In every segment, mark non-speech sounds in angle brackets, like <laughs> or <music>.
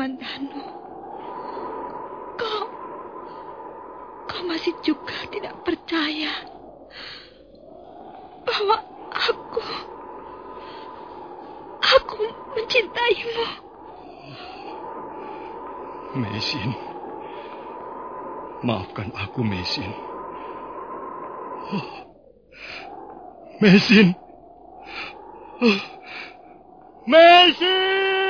Kamandanu. Kau... Kau masih juga tidak percaya bahwa aku... Aku mencintaimu. Mesin. Maafkan aku, Mesin. Oh. Mesin. Oh. Mesin!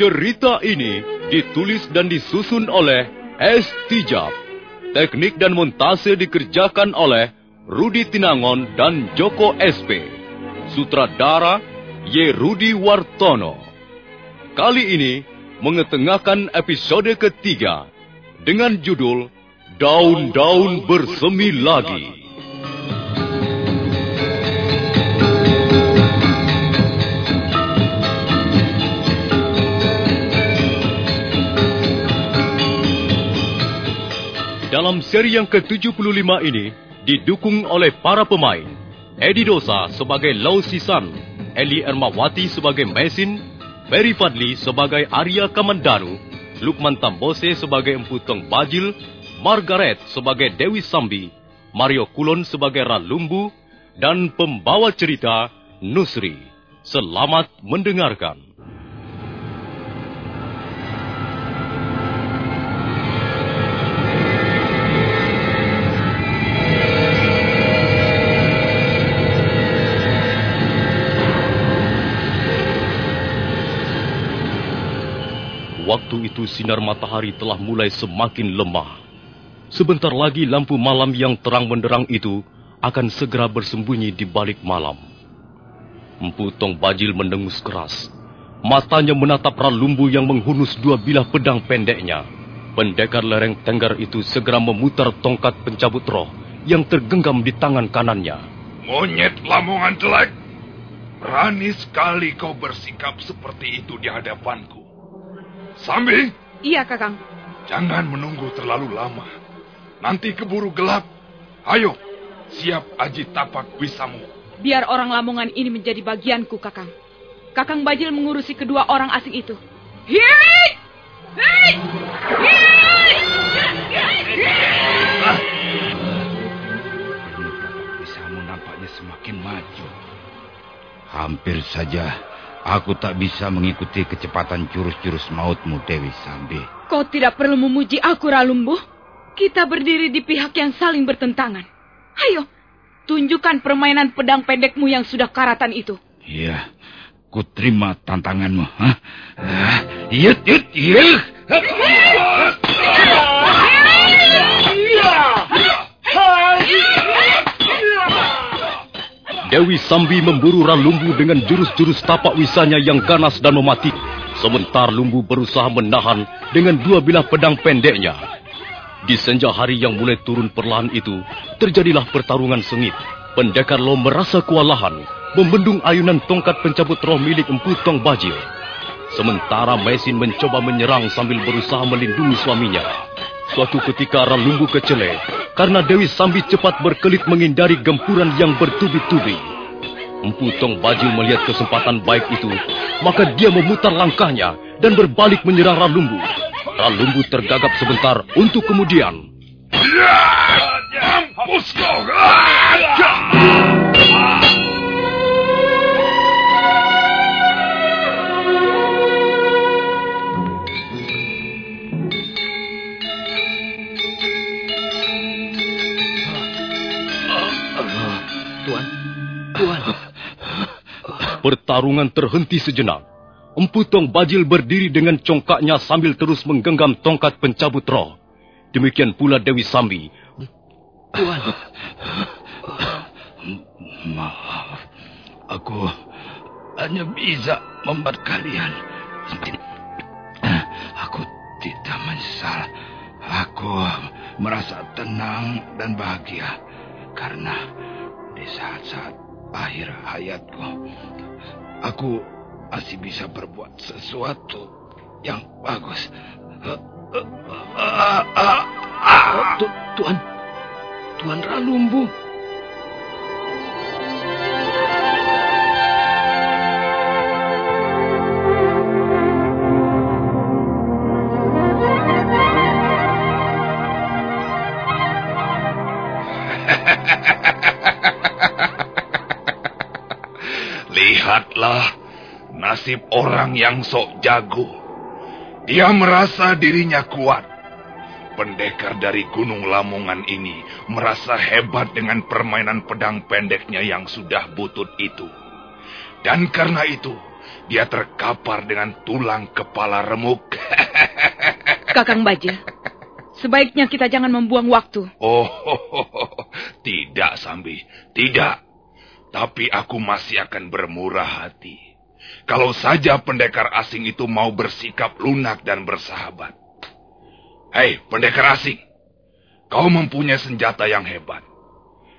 Cerita ini ditulis dan disusun oleh S. Tijab. Teknik dan montase dikerjakan oleh Rudi Tinangon dan Joko SP. Sutradara Y. Rudi Wartono. Kali ini mengetengahkan episode ketiga dengan judul Daun-daun bersemi lagi. Dalam seri yang ke-75 ini didukung oleh para pemain. Edi Dosa sebagai Lau Sisan, Eli Ermawati sebagai Mesin, Ferry Fadli sebagai Arya Kamandanu, Lukman Tambose sebagai Empu Tong Bajil, Margaret sebagai Dewi Sambi, Mario Kulon sebagai Ralumbu, dan pembawa cerita Nusri. Selamat mendengarkan. Waktu itu sinar matahari telah mulai semakin lemah. Sebentar lagi lampu malam yang terang benderang itu akan segera bersembunyi di balik malam. Empu Tong Bajil mendengus keras. Matanya menatap Ralumbu yang menghunus dua bilah pedang pendeknya. Pendekar lereng tenggar itu segera memutar tongkat pencabut roh yang tergenggam di tangan kanannya. Monyet lamongan jelek. Berani sekali kau bersikap seperti itu di hadapanku. Sambi, Iya, Kakang. jangan menunggu terlalu lama. Nanti keburu gelap. Ayo, siap aji tapak wisamu. Biar orang Lamongan ini menjadi bagianku, Kakang. Kakang Bajil mengurusi kedua orang asing itu. Hei! Hei! Bisamu nampaknya semakin maju. Hampir saja aku tak bisa mengikuti kecepatan jurus-jurus mautmu, Dewi Sambi. Kau tidak perlu memuji aku, Ralumbu. Kita berdiri di pihak yang saling bertentangan. Ayo, tunjukkan permainan pedang pendekmu yang sudah karatan itu. Iya, Ku terima tantanganmu. Hah? Ah, Yut, yut, yut. Dewi Sambi memburu Ralumbu dengan jurus-jurus tapak wisanya yang ganas dan memati. Sementara Lumbu berusaha menahan dengan dua bilah pedang pendeknya. Di senja hari yang mulai turun perlahan itu, terjadilah pertarungan sengit. Pendekar Lo merasa kewalahan, membendung ayunan tongkat pencabut roh milik Empu Tong Bajil. Sementara Mesin mencoba menyerang sambil berusaha melindungi suaminya. Suatu ketika Ralumbu kecele karena Dewi Sambi cepat berkelit menghindari gempuran yang bertubi-tubi. Empu Tong Bajil melihat kesempatan baik itu, maka dia memutar langkahnya dan berbalik menyerang Ralumbu. Ralumbu tergagap sebentar untuk kemudian. Kau! Ah! Pertarungan terhenti sejenak. Empu Tong Bajil berdiri dengan congkaknya sambil terus menggenggam tongkat pencabut roh. Demikian pula Dewi Sambi. Tuan, Maaf, aku hanya bisa membuat kalian. Aku tidak menyesal. Aku merasa tenang dan bahagia karena di saat-saat akhir hayatku, aku masih bisa berbuat sesuatu yang bagus. Tu- Tuan, Tuan Ralumbu. Lihatlah nasib orang yang sok jago. Dia merasa dirinya kuat. Pendekar dari Gunung Lamongan ini merasa hebat dengan permainan pedang pendeknya yang sudah butut itu. Dan karena itu, dia terkapar dengan tulang kepala remuk. <laughs> Kakang Bajil, sebaiknya kita jangan membuang waktu. Oh, <laughs> tidak, Sambi. Tidak. Tapi aku masih akan bermurah hati. Kalau saja pendekar asing itu mau bersikap lunak dan bersahabat. Hei, pendekar asing. Kau mempunyai senjata yang hebat.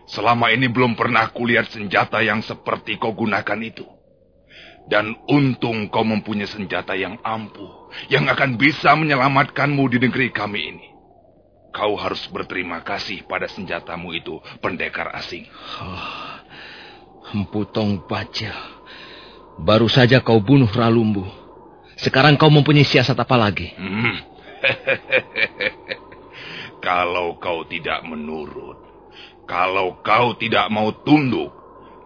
Selama ini belum pernah kulihat senjata yang seperti kau gunakan itu. Dan untung kau mempunyai senjata yang ampuh, yang akan bisa menyelamatkanmu di negeri kami ini. Kau harus berterima kasih pada senjatamu itu, pendekar asing. Empu Tong Bajil. Baru saja kau bunuh Ralumbu. Sekarang kau mempunyai siasat apa lagi? Hmm. <laughs> kalau kau tidak menurut, kalau kau tidak mau tunduk,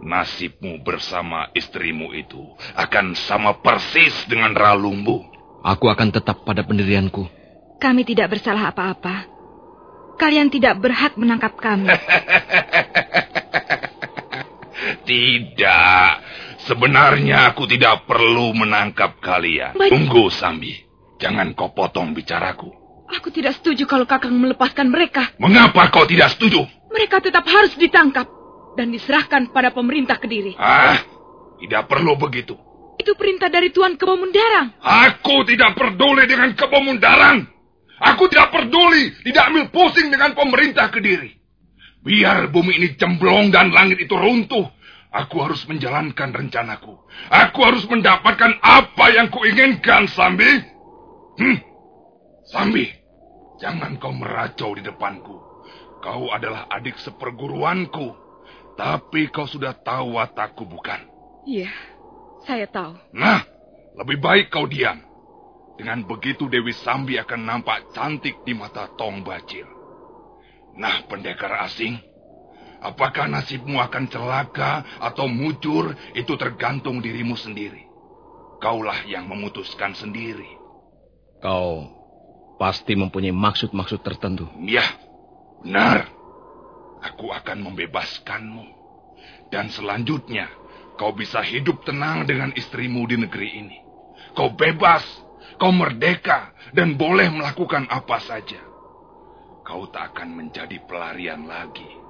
nasibmu bersama istrimu itu akan sama persis dengan Ralumbu. Aku akan tetap pada pendirianku. Kami tidak bersalah apa-apa. Kalian tidak berhak menangkap kami. <laughs> Tidak. Sebenarnya aku tidak perlu menangkap kalian. Baik. Tunggu, Sambi. Jangan kau potong bicaraku. Aku tidak setuju kalau Kakang melepaskan mereka. Mengapa kau tidak setuju? Mereka tetap harus ditangkap dan diserahkan pada pemerintah Kediri. Ah, tidak perlu begitu. Itu perintah dari Tuan Kebamundarang. Aku tidak peduli dengan kepemundaran. Aku tidak peduli, tidak ambil pusing dengan pemerintah Kediri. Biar bumi ini cemblong dan langit itu runtuh. Aku harus menjalankan rencanaku. Aku harus mendapatkan apa yang kuinginkan, Sambi. Hmm. Sambi, jangan kau meracau di depanku. Kau adalah adik seperguruanku. Tapi kau sudah tahu watakku, bukan? Iya, saya tahu. Nah, lebih baik kau diam. Dengan begitu Dewi Sambi akan nampak cantik di mata Tong Bacil. Nah, pendekar asing, apakah nasibmu akan celaka atau mujur itu tergantung dirimu sendiri. Kaulah yang memutuskan sendiri. Kau pasti mempunyai maksud-maksud tertentu. Ya, benar. Aku akan membebaskanmu. Dan selanjutnya, kau bisa hidup tenang dengan istrimu di negeri ini. Kau bebas, kau merdeka, dan boleh melakukan apa saja. Kau tak akan menjadi pelarian lagi.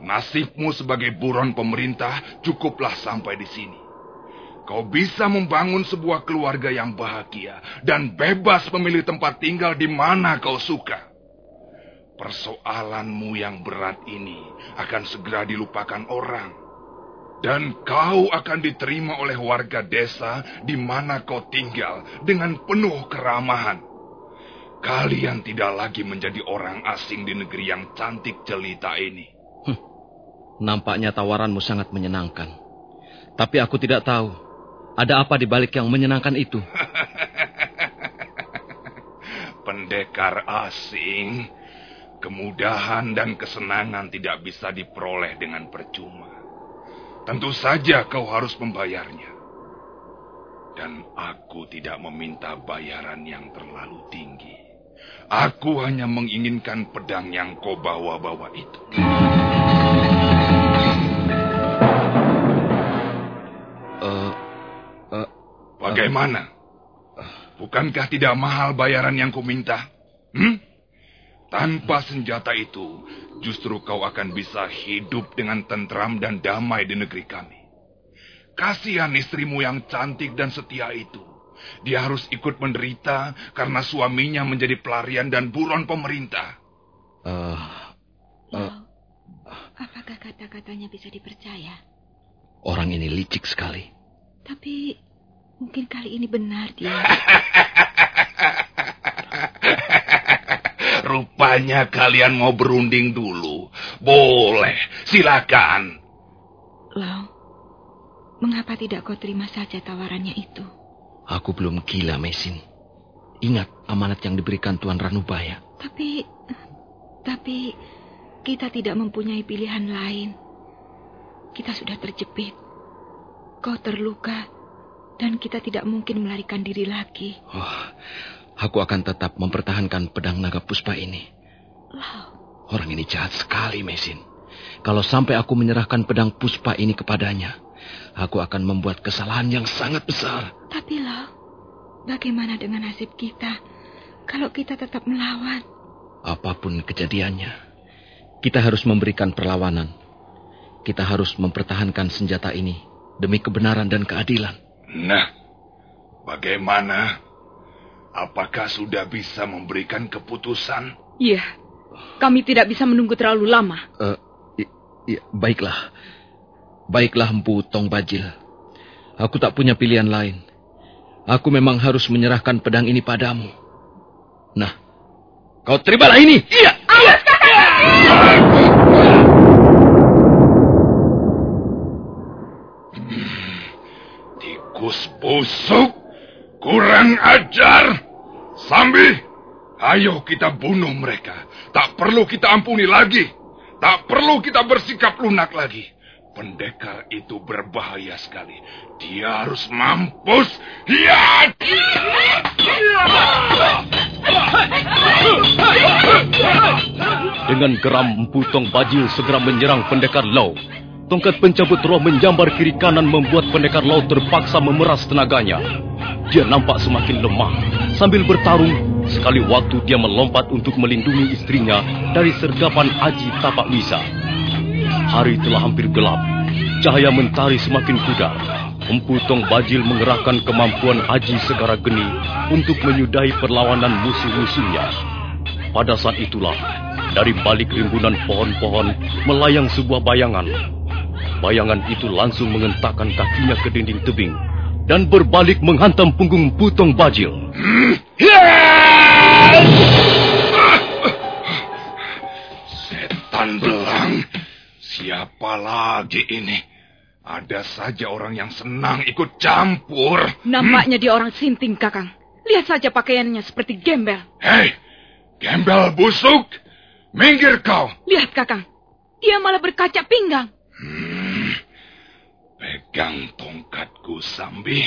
Nasibmu sebagai buron pemerintah cukuplah sampai di sini. Kau bisa membangun sebuah keluarga yang bahagia dan bebas memilih tempat tinggal di mana kau suka. Persoalanmu yang berat ini akan segera dilupakan orang. Dan kau akan diterima oleh warga desa di mana kau tinggal dengan penuh keramahan. Kalian tidak lagi menjadi orang asing di negeri yang cantik jelita ini. Hm, nampaknya tawaranmu sangat menyenangkan. Tapi aku tidak tahu ada apa di balik yang menyenangkan itu. <laughs> Pendekar asing Kemudahan dan kesenangan tidak bisa diperoleh dengan percuma. Tentu saja kau harus membayarnya. Dan aku tidak meminta bayaran yang terlalu tinggi. Aku hanya menginginkan pedang yang kau bawa-bawa itu. Bagaimana? Bukankah tidak mahal bayaran yang kau minta? Hmm? Tanpa senjata itu, justru kau akan bisa hidup dengan tentram dan damai di negeri kami. Kasihan istrimu yang cantik dan setia itu. Dia harus ikut menderita karena suaminya menjadi pelarian dan buron pemerintah. Uh, uh, apakah kata-katanya bisa dipercaya? Orang ini licik sekali. Tapi mungkin kali ini benar dia. <laughs> Rupanya kalian mau berunding dulu. Boleh, silakan. Lau, mengapa tidak kau terima saja tawarannya itu? Aku belum gila, Mesin. Ingat amanat yang diberikan Tuan Ranubaya. Tapi, tapi kita tidak mempunyai pilihan lain. Kita sudah terjepit. Kau terluka dan kita tidak mungkin melarikan diri lagi. Oh, Aku akan tetap mempertahankan pedang naga puspa ini. Orang ini jahat sekali, Mesin. Kalau sampai aku menyerahkan pedang puspa ini kepadanya, aku akan membuat kesalahan yang sangat besar. Tapi loh, bagaimana dengan nasib kita kalau kita tetap melawan? Apa pun kejadiannya, kita harus memberikan perlawanan. Kita harus mempertahankan senjata ini demi kebenaran dan keadilan. Nah, bagaimana Apakah sudah bisa memberikan keputusan? Iya, kami tidak bisa menunggu terlalu lama. Uh, baiklah, baiklah Empu Tong Bajil. Aku tak punya pilihan lain. Aku memang harus menyerahkan pedang ini padamu. Nah, kau terimalah ini. Iya, iya. Tikus busuk. Kurang ajar. Sambi, ayo kita bunuh mereka. Tak perlu kita ampuni lagi. Tak perlu kita bersikap lunak lagi. Pendekar itu berbahaya sekali. Dia harus mampus. Ya! Dengan geram Emputong Bajil segera menyerang pendekar Lau. Tongkat pencabut roh menjambar kiri kanan membuat pendekar laut terpaksa memeras tenaganya. Dia nampak semakin lemah. Sambil bertarung, sekali waktu dia melompat untuk melindungi istrinya dari sergapan Aji Tapak Wisa. Hari telah hampir gelap. Cahaya mentari semakin pudar. Empu Tong Bajil mengerahkan kemampuan Aji Segara Geni untuk menyudahi perlawanan musuh-musuhnya. Pada saat itulah, dari balik rimbunan pohon-pohon melayang sebuah bayangan Bayangan itu langsung mengentakkan kakinya ke dinding tebing dan berbalik menghantam punggung Putong Bajil. Setan belang, siapa lagi ini? Ada saja orang yang senang ikut campur. Nampaknya dia orang sinting, Kakang. Lihat saja pakaiannya seperti gembel. Hei, gembel busuk. Minggir kau. Lihat, Kakang. Dia malah berkaca pinggang. Pegang tongkatku, Sambi.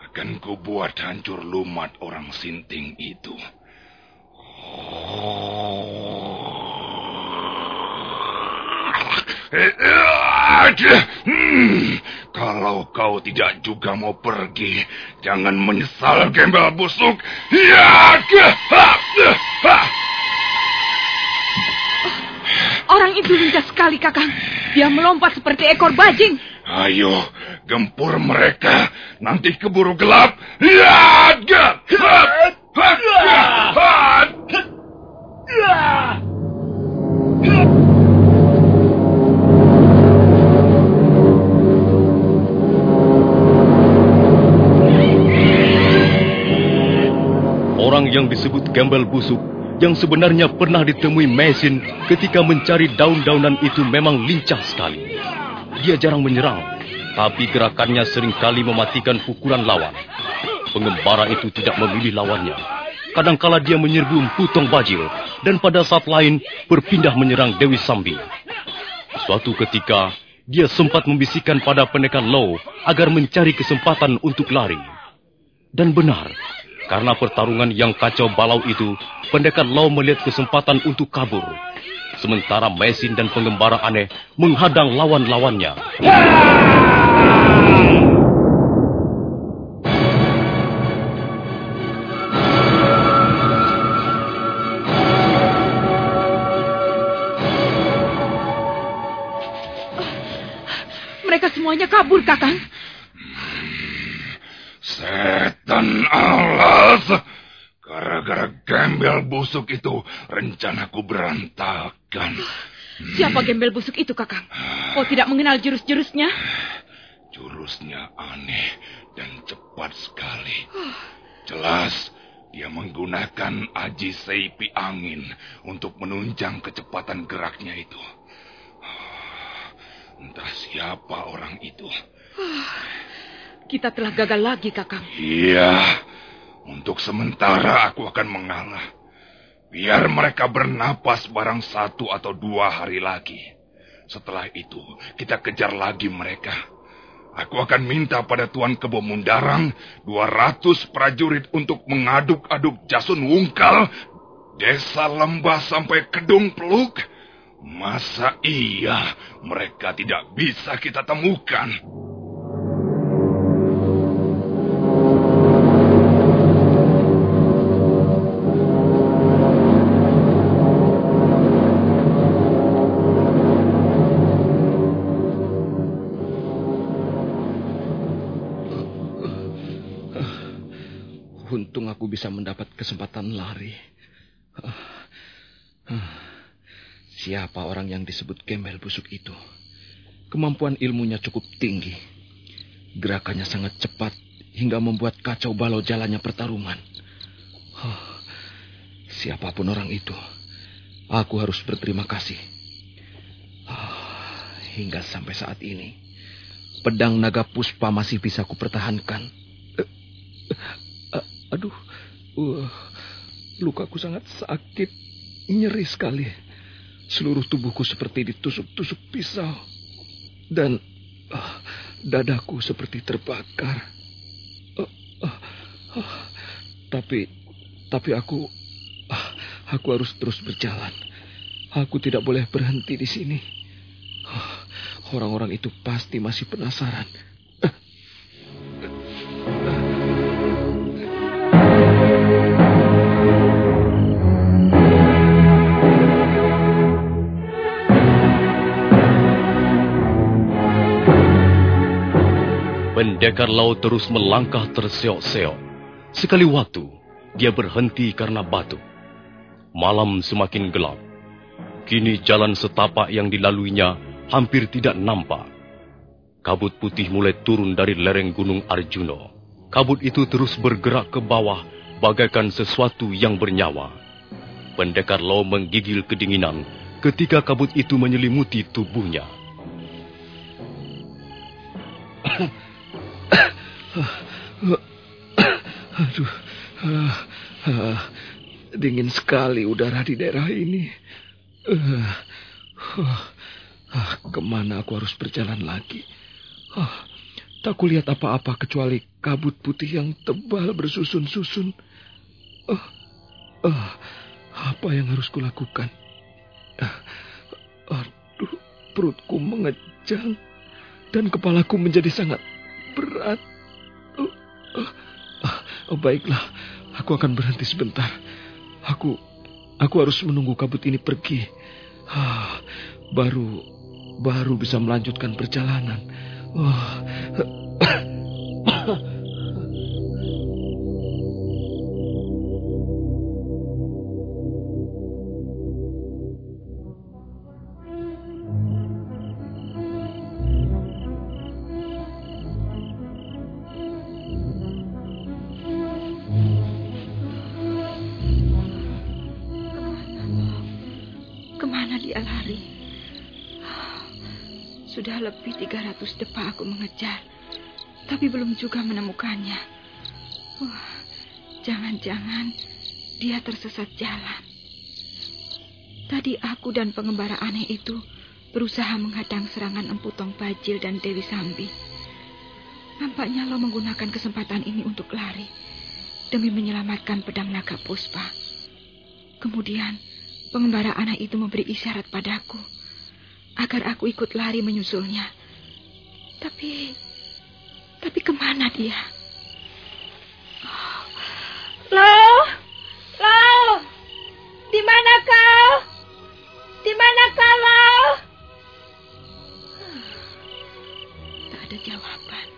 Akan ku buat hancur lumat orang sinting itu. Hmm, Kalau kau tidak juga mau pergi, jangan menyesal gembel busuk. Ya! Orang itu lincah sekali, Kakang. Dia melompat seperti ekor bajing. Ayo, gempur mereka. Nanti keburu gelap. Orang yang disebut gembel busuk yang sebenarnya pernah ditemui Mesin ketika mencari daun-daunan itu memang lincah sekali. Dia jarang menyerang, tapi gerakannya sering kali mematikan pukulan lawan. Pengembara itu tidak memilih lawannya. Kadangkala dia menyerbu Putong Bajil dan pada saat lain berpindah menyerang Dewi Sambi. Suatu ketika, dia sempat membisikkan pada pendekar Low agar mencari kesempatan untuk lari. Dan benar, karena pertarungan yang kacau balau itu, pendekar Low melihat kesempatan untuk kabur. Sementara Mesin dan pengembara aneh menghadang lawan-lawannya. Mereka semuanya kabur, Kakang. Setan alas. Gara-gara gembel busuk itu, rencanaku berantakan. Siapa gembel busuk itu, Kakang? Kau tidak mengenal jurus-jurusnya? Jurusnya aneh dan cepat sekali. Jelas, dia menggunakan aji seipi angin untuk menunjang kecepatan geraknya itu. Entah siapa orang itu. Kita telah gagal lagi, Kakang. Iya, untuk sementara aku akan mengalah. Biar mereka bernapas barang satu atau dua hari lagi. Setelah itu, kita kejar lagi mereka. Aku akan minta pada Tuan Kebo Mundarang 200 prajurit untuk mengaduk-aduk Jasun Wungkal, desa lembah sampai Kedung Peluk. Masa iya mereka tidak bisa kita temukan? Untung aku bisa mendapat kesempatan lari. Siapa orang yang disebut gembel busuk itu? Kemampuan ilmunya cukup tinggi. Gerakannya sangat cepat hingga membuat kacau balau jalannya pertarungan. Siapa pun orang itu, aku harus berterima kasih. Hingga sampai saat ini, pedang naga puspa masih bisa kupertahankan. Aduh, uh, lukaku sangat sakit, nyeri sekali. Seluruh tubuhku seperti ditusuk-tusuk pisau. Dan uh, dadaku seperti terbakar. Uh, uh, uh, tapi, tapi aku, uh, aku harus terus berjalan. Aku tidak boleh berhenti di sini. Orang-orang itu pasti masih penasaran. Pendekar laut terus melangkah terseok-seok. Sekali waktu, dia berhenti karena batu. Malam semakin gelap. Kini jalan setapak yang dilaluinya hampir tidak nampak. Kabut putih mulai turun dari lereng gunung Arjuno. Kabut itu terus bergerak ke bawah bagaikan sesuatu yang bernyawa. Pendekar Law menggigil kedinginan ketika kabut itu menyelimuti tubuhnya. Aduh, uh, uh, dingin sekali udara di daerah ini. Uh, uh, uh, ke mana aku harus berjalan lagi? Uh, tak kulihat apa-apa kecuali kabut putih yang tebal bersusun-susun. Uh, uh, apa yang harus kulakukan? Uh, aduh, perutku mengejang. dan kepalaku menjadi sangat berat. Oh, baiklah, aku akan berhenti sebentar. Aku aku harus menunggu kabut ini pergi. Ah, baru baru bisa melanjutkan perjalanan. Oh. Juga menemukannya. Wah, jangan-jangan dia tersesat jalan. Tadi aku dan pengembara aneh itu berusaha menghadang serangan Empu Tong Bajil dan Dewi Sambi. Nampaknya lo menggunakan kesempatan ini untuk lari demi menyelamatkan pedang naga puspa. Kemudian, pengembara anak itu memberi isyarat padaku agar aku ikut lari menyusulnya. Tapi, tapi ke mana dia? Lau, Lau, di mana kau? Di mana kau, Lau? Tak ada jawaban.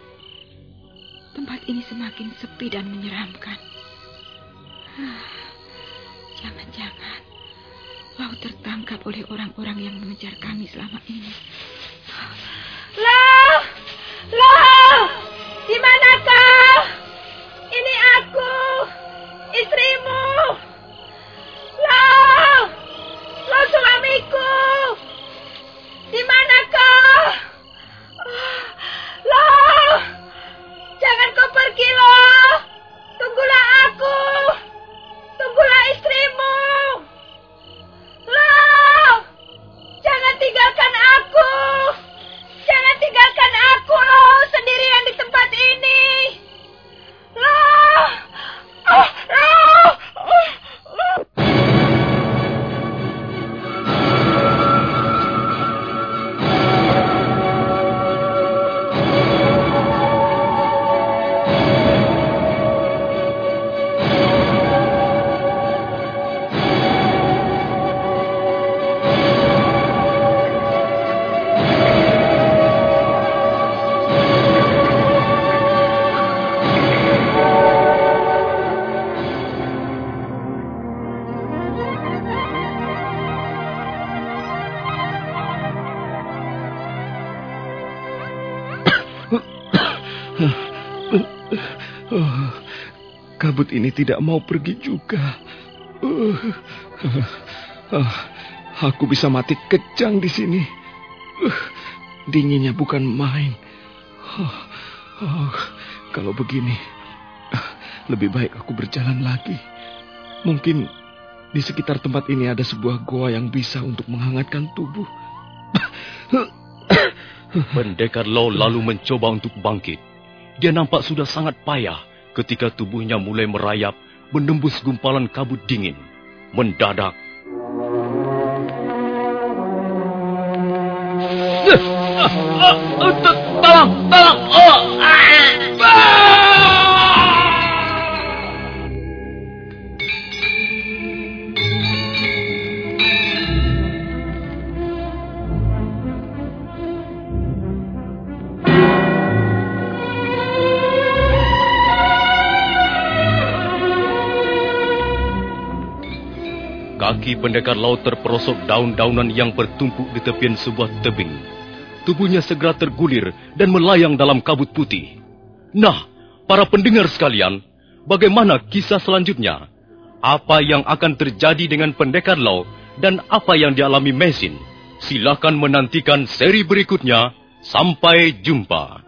Tempat ini semakin sepi dan menyeramkan. Jangan-jangan Lau tertangkap oleh orang-orang yang mengejar kami selama ini. Lau! Lau! Di mana kau? Ini aku, istrimu. Kabut ini tidak mau pergi juga. Uh, uh, uh, aku bisa mati kejang di sini. Uh, dinginnya bukan main. Uh, uh, kalau begini, uh, lebih baik aku berjalan lagi. Mungkin di sekitar tempat ini ada sebuah goa yang bisa untuk menghangatkan tubuh. Pendekar Law lalu mencoba untuk bangkit. Dia nampak sudah sangat payah ketika tubuhnya mulai merayap menembus gumpalan kabut dingin. Mendadak. Tolong, tolong, Kaki pendekar laut terperosok daun-daunan yang bertumpuk di tepian sebuah tebing. Tubuhnya segera tergulir dan melayang dalam kabut putih. Nah, para pendengar sekalian, bagaimana kisah selanjutnya? Apa yang akan terjadi dengan pendekar laut dan apa yang dialami Mesin? Silakan menantikan seri berikutnya. Sampai jumpa.